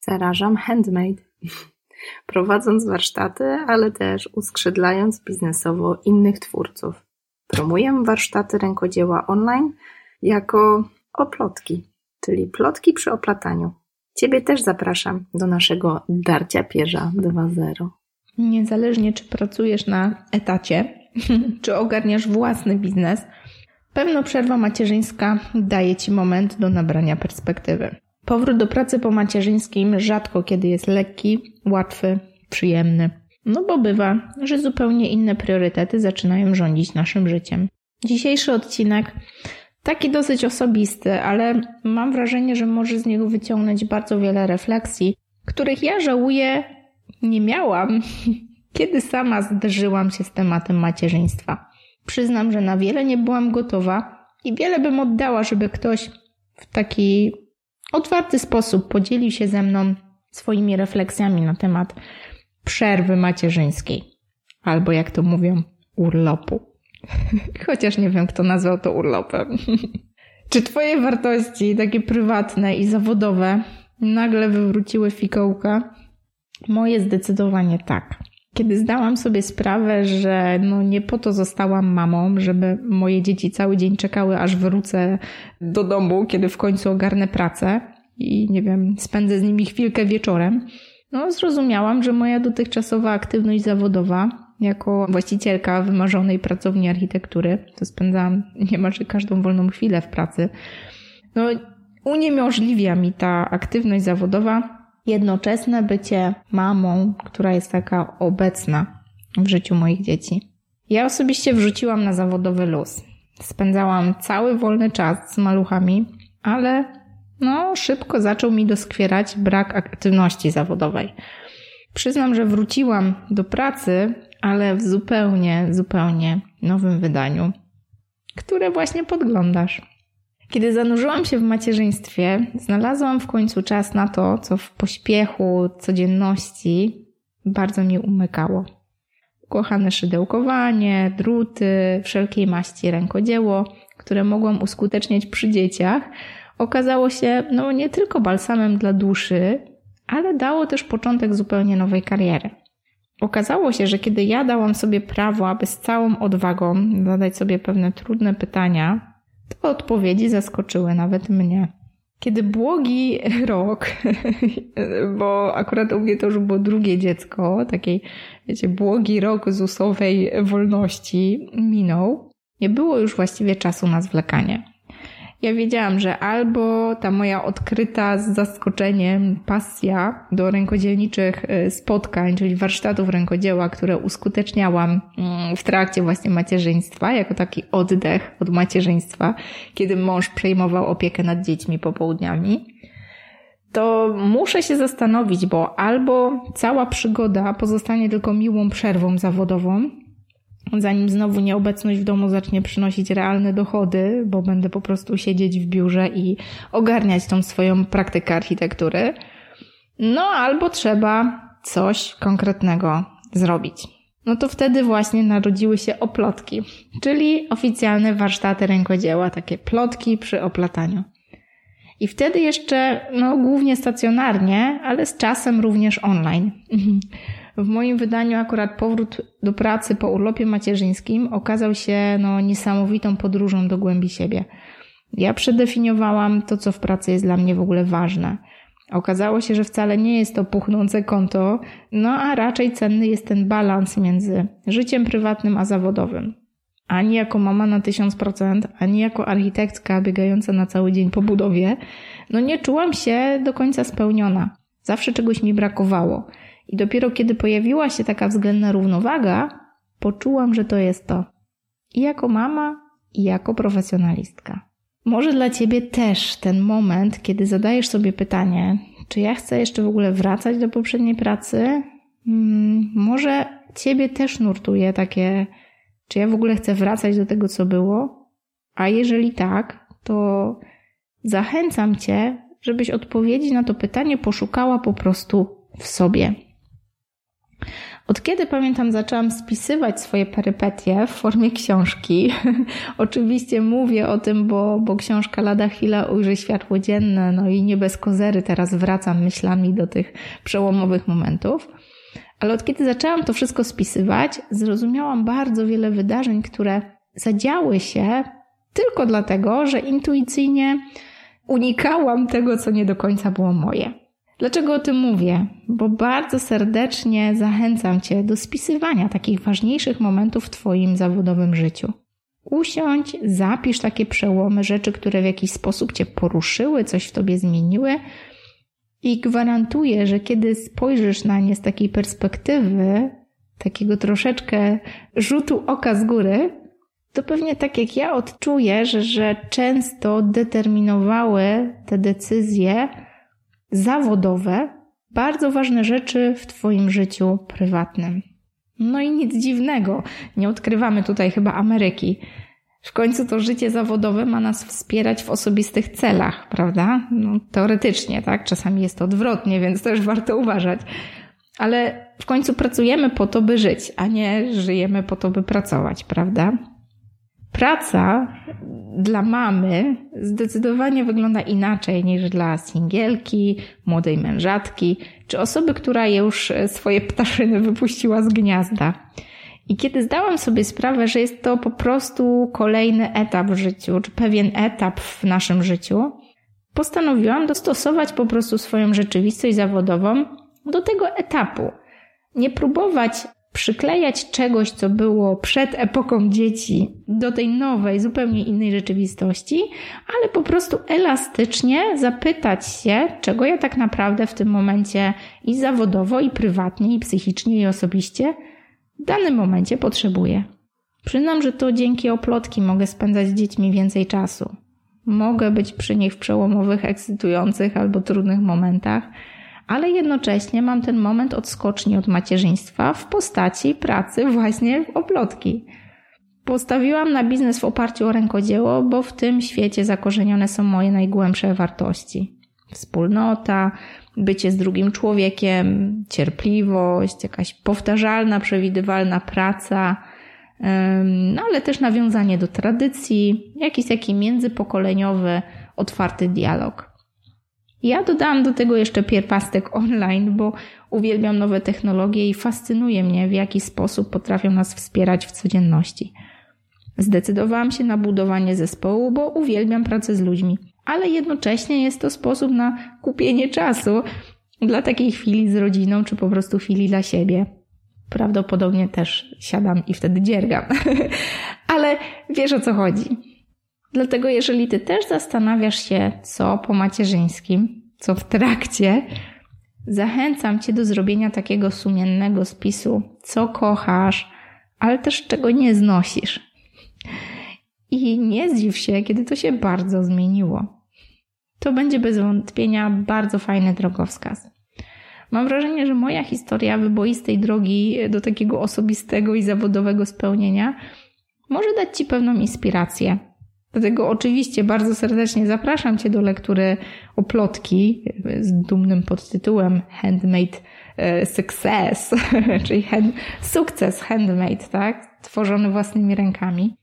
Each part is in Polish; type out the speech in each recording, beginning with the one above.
Zarażam handmade. Prowadząc warsztaty, ale też uskrzydlając biznesowo innych twórców. Promuję warsztaty rękodzieła online jako oplotki, czyli plotki przy oplataniu. Ciebie też zapraszam do naszego Darcia Pierza 2.0. Niezależnie czy pracujesz na etacie, czy ogarniasz własny biznes, pewno przerwa macierzyńska daje Ci moment do nabrania perspektywy. Powrót do pracy po macierzyńskim rzadko kiedy jest lekki, łatwy, przyjemny. No bo bywa, że zupełnie inne priorytety zaczynają rządzić naszym życiem. Dzisiejszy odcinek taki dosyć osobisty, ale mam wrażenie, że może z niego wyciągnąć bardzo wiele refleksji, których ja żałuję nie miałam, kiedy sama zderzyłam się z tematem macierzyństwa. Przyznam, że na wiele nie byłam gotowa i wiele bym oddała, żeby ktoś w taki otwarty sposób podzielił się ze mną swoimi refleksjami na temat przerwy macierzyńskiej. Albo jak to mówią, urlopu. Chociaż nie wiem, kto nazwał to urlopem. Czy twoje wartości, takie prywatne i zawodowe, nagle wywróciły fikołka? Moje zdecydowanie tak. Kiedy zdałam sobie sprawę, że no nie po to zostałam mamą, żeby moje dzieci cały dzień czekały, aż wrócę do domu, kiedy w końcu ogarnę pracę i nie wiem, spędzę z nimi chwilkę wieczorem, no zrozumiałam, że moja dotychczasowa aktywność zawodowa jako właścicielka wymarzonej pracowni architektury, to spędzałam niemalże każdą wolną chwilę w pracy, no uniemożliwia mi ta aktywność zawodowa jednoczesne bycie mamą, która jest taka obecna w życiu moich dzieci. Ja osobiście wrzuciłam na zawodowy luz. Spędzałam cały wolny czas z maluchami, ale no, szybko zaczął mi doskwierać brak aktywności zawodowej. Przyznam, że wróciłam do pracy, ale w zupełnie, zupełnie nowym wydaniu, które właśnie podglądasz. Kiedy zanurzyłam się w macierzyństwie, znalazłam w końcu czas na to, co w pośpiechu, codzienności bardzo mi umykało. Kochane szydełkowanie, druty, wszelkiej maści rękodzieło, które mogłam uskuteczniać przy dzieciach, okazało się no nie tylko balsamem dla duszy, ale dało też początek zupełnie nowej kariery. Okazało się, że kiedy ja dałam sobie prawo, aby z całą odwagą zadać sobie pewne trudne pytania, to odpowiedzi zaskoczyły nawet mnie. Kiedy błogi rok, bo akurat u mnie to już było drugie dziecko, takiej, wiecie, błogi rok ZUS-owej wolności minął, nie było już właściwie czasu na zwlekanie. Ja wiedziałam, że albo ta moja odkryta z zaskoczeniem pasja do rękodzielniczych e, spotkań, czyli warsztatów rękodzieła, które uskuteczniałam mm, w trakcie właśnie macierzyństwa, jako taki oddech od macierzyństwa, kiedy mąż przejmował opiekę nad dziećmi popołudniami, to muszę się zastanowić, bo albo cała przygoda pozostanie tylko miłą przerwą zawodową, zanim znowu nieobecność w domu zacznie przynosić realne dochody, bo będę po prostu siedzieć w biurze i ogarniać tą swoją praktykę architektury. No albo trzeba coś konkretnego zrobić. No to wtedy właśnie narodziły się oplotki, czyli oficjalne warsztaty rękodzieła, takie plotki przy oplataniu. I wtedy jeszcze, no głównie stacjonarnie, ale z czasem również online. W moim wydaniu akurat powrót do pracy po urlopie macierzyńskim okazał się no, niesamowitą podróżą do głębi siebie. Ja przedefiniowałam to, co w pracy jest dla mnie w ogóle ważne. Okazało się, że wcale nie jest to puchnące konto, no a raczej cenny jest ten balans między życiem prywatnym a zawodowym. Ani jako mama na 1000%, ani jako architektka biegająca na cały dzień po budowie, no nie czułam się do końca spełniona. Zawsze czegoś mi brakowało. I dopiero kiedy pojawiła się taka względna równowaga, poczułam, że to jest to. I jako mama, i jako profesjonalistka. Może dla ciebie też ten moment, kiedy zadajesz sobie pytanie, czy ja chcę jeszcze w ogóle wracać do poprzedniej pracy? Hmm, może ciebie też nurtuje takie, czy ja w ogóle chcę wracać do tego, co było? A jeżeli tak, to zachęcam cię, żebyś odpowiedzi na to pytanie poszukała po prostu w sobie. Od kiedy pamiętam, zaczęłam spisywać swoje perypetie w formie książki. Oczywiście mówię o tym, bo, bo książka lada chwila ujrzy światło dzienne, no i nie bez kozery teraz wracam myślami do tych przełomowych momentów. Ale od kiedy zaczęłam to wszystko spisywać, zrozumiałam bardzo wiele wydarzeń, które zadziały się tylko dlatego, że intuicyjnie unikałam tego, co nie do końca było moje. Dlaczego o tym mówię? Bo bardzo serdecznie zachęcam Cię do spisywania takich ważniejszych momentów w Twoim zawodowym życiu. Usiądź, zapisz takie przełomy, rzeczy, które w jakiś sposób Cię poruszyły, coś w Tobie zmieniły, i gwarantuję, że kiedy spojrzysz na nie z takiej perspektywy, takiego troszeczkę rzutu oka z góry, to pewnie tak jak ja odczujesz, że często determinowały te decyzje zawodowe bardzo ważne rzeczy w Twoim życiu prywatnym. No i nic dziwnego, nie odkrywamy tutaj chyba Ameryki. W końcu to życie zawodowe ma nas wspierać w osobistych celach, prawda? No, teoretycznie, tak? Czasami jest to odwrotnie, więc też warto uważać. Ale w końcu pracujemy po to, by żyć, a nie żyjemy po to, by pracować, prawda? Praca dla mamy zdecydowanie wygląda inaczej niż dla singielki, młodej mężatki, czy osoby, która już swoje ptaszyny wypuściła z gniazda. I kiedy zdałam sobie sprawę, że jest to po prostu kolejny etap w życiu, czy pewien etap w naszym życiu, postanowiłam dostosować po prostu swoją rzeczywistość zawodową do tego etapu. Nie próbować przyklejać czegoś, co było przed epoką dzieci, do tej nowej, zupełnie innej rzeczywistości, ale po prostu elastycznie zapytać się, czego ja tak naprawdę w tym momencie i zawodowo, i prywatnie, i psychicznie, i osobiście w danym momencie potrzebuję. Przyznam, że to dzięki oplotki mogę spędzać z dziećmi więcej czasu. Mogę być przy nich w przełomowych, ekscytujących albo trudnych momentach, ale jednocześnie mam ten moment odskoczni od macierzyństwa w postaci pracy właśnie w oplotki. Postawiłam na biznes w oparciu o rękodzieło, bo w tym świecie zakorzenione są moje najgłębsze wartości. Wspólnota, bycie z drugim człowiekiem, cierpliwość, jakaś powtarzalna, przewidywalna praca, no ale też nawiązanie do tradycji, jakiś taki międzypokoleniowy, otwarty dialog. Ja dodałam do tego jeszcze pierpastek online, bo uwielbiam nowe technologie i fascynuje mnie, w jaki sposób potrafią nas wspierać w codzienności. Zdecydowałam się na budowanie zespołu, bo uwielbiam pracę z ludźmi ale jednocześnie jest to sposób na kupienie czasu dla takiej chwili z rodziną, czy po prostu chwili dla siebie. Prawdopodobnie też siadam i wtedy dziergam. ale wiesz o co chodzi. Dlatego, jeżeli ty też zastanawiasz się, co po macierzyńskim, co w trakcie, zachęcam cię do zrobienia takiego sumiennego spisu, co kochasz, ale też czego nie znosisz. I nie zdziw się, kiedy to się bardzo zmieniło. To będzie bez wątpienia bardzo fajny drogowskaz. Mam wrażenie, że moja historia wyboistej drogi do takiego osobistego i zawodowego spełnienia może dać Ci pewną inspirację. Dlatego oczywiście bardzo serdecznie zapraszam Cię do lektury oplotki z dumnym podtytułem Handmade e, Success, czyli hand, sukces handmade, tak? Tworzony własnymi rękami.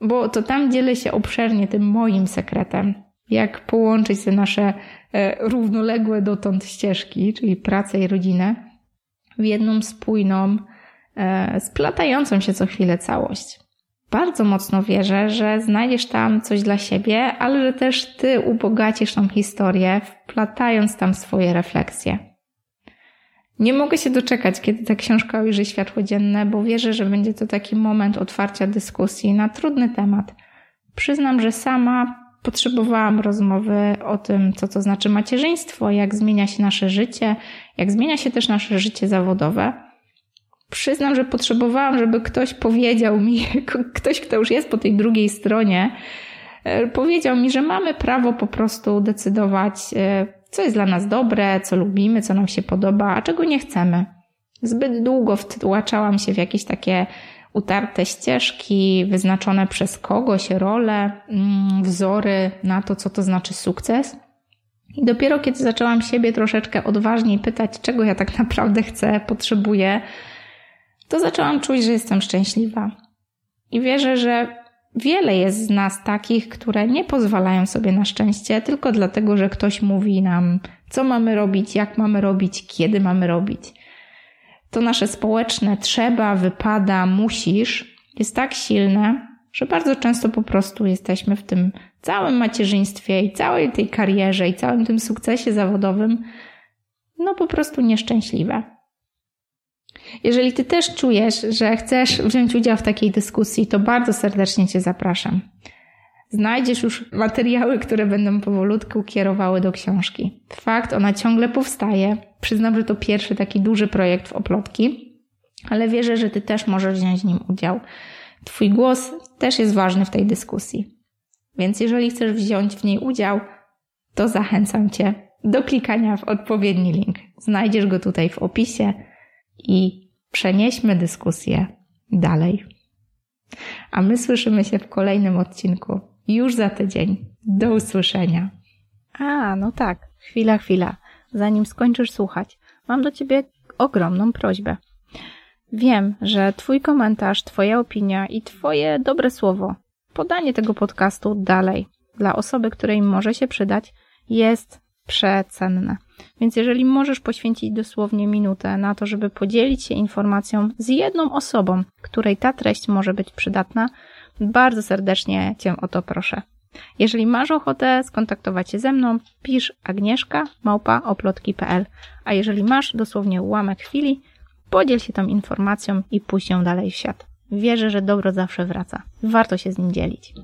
Bo to tam dzielę się obszernie tym moim sekretem, jak połączyć te nasze e, równoległe dotąd ścieżki, czyli pracę i rodzinę, w jedną spójną, e, splatającą się co chwilę całość. Bardzo mocno wierzę, że znajdziesz tam coś dla siebie, ale że też ty ubogacisz tą historię, wplatając tam swoje refleksje. Nie mogę się doczekać, kiedy ta książka ujrzy światło dzienne, bo wierzę, że będzie to taki moment otwarcia dyskusji na trudny temat. Przyznam, że sama potrzebowałam rozmowy o tym, co to znaczy macierzyństwo, jak zmienia się nasze życie, jak zmienia się też nasze życie zawodowe. Przyznam, że potrzebowałam, żeby ktoś powiedział mi, ktoś, kto już jest po tej drugiej stronie, e, powiedział mi, że mamy prawo po prostu decydować, e, co jest dla nas dobre, co lubimy, co nam się podoba, a czego nie chcemy. Zbyt długo wtłaczałam się w jakieś takie utarte ścieżki, wyznaczone przez kogoś role, mm, wzory na to, co to znaczy sukces. I dopiero kiedy zaczęłam siebie troszeczkę odważniej pytać, czego ja tak naprawdę chcę, potrzebuję, to zaczęłam czuć, że jestem szczęśliwa. I wierzę, że wiele jest z nas takich, które nie pozwalają sobie na szczęście tylko dlatego, że ktoś mówi nam, co mamy robić, jak mamy robić, kiedy mamy robić. To nasze społeczne trzeba, wypada, musisz jest tak silne, że bardzo często po prostu jesteśmy w tym całym macierzyństwie i całej tej karierze i całym tym sukcesie zawodowym, no po prostu nieszczęśliwe. Jeżeli Ty też czujesz, że chcesz wziąć udział w takiej dyskusji, to bardzo serdecznie Cię zapraszam. Znajdziesz już materiały, które będą powolutku kierowały do książki. Fakt, ona ciągle powstaje. Przyznam, że to pierwszy taki duży projekt w Oplotki, ale wierzę, że Ty też możesz wziąć w nim udział. Twój głos też jest ważny w tej dyskusji. Więc jeżeli chcesz wziąć w niej udział, to zachęcam Cię do klikania w odpowiedni link. Znajdziesz go tutaj w opisie i przenieśmy dyskusję dalej. A my słyszymy się w kolejnym odcinku już za tydzień. Do usłyszenia. A, no tak. Chwila, chwila. Zanim skończysz słuchać, mam do Ciebie ogromną prośbę. Wiem, że Twój komentarz, Twoja opinia i Twoje dobre słowo, podanie tego podcastu dalej dla osoby, której może się przydać, jest przecenne. Więc jeżeli możesz poświęcić dosłownie minutę na to, żeby podzielić się informacją z jedną osobą, której ta treść może być przydatna, bardzo serdecznie Cię o to proszę. Jeżeli masz ochotę skontaktować się ze mną, pisz agnieszka małpa oplotki.pl, a jeżeli masz dosłownie ułamek chwili, podziel się tą informacją i puść ją dalej w świat. Wierzę, że dobro zawsze wraca. Warto się z nim dzielić.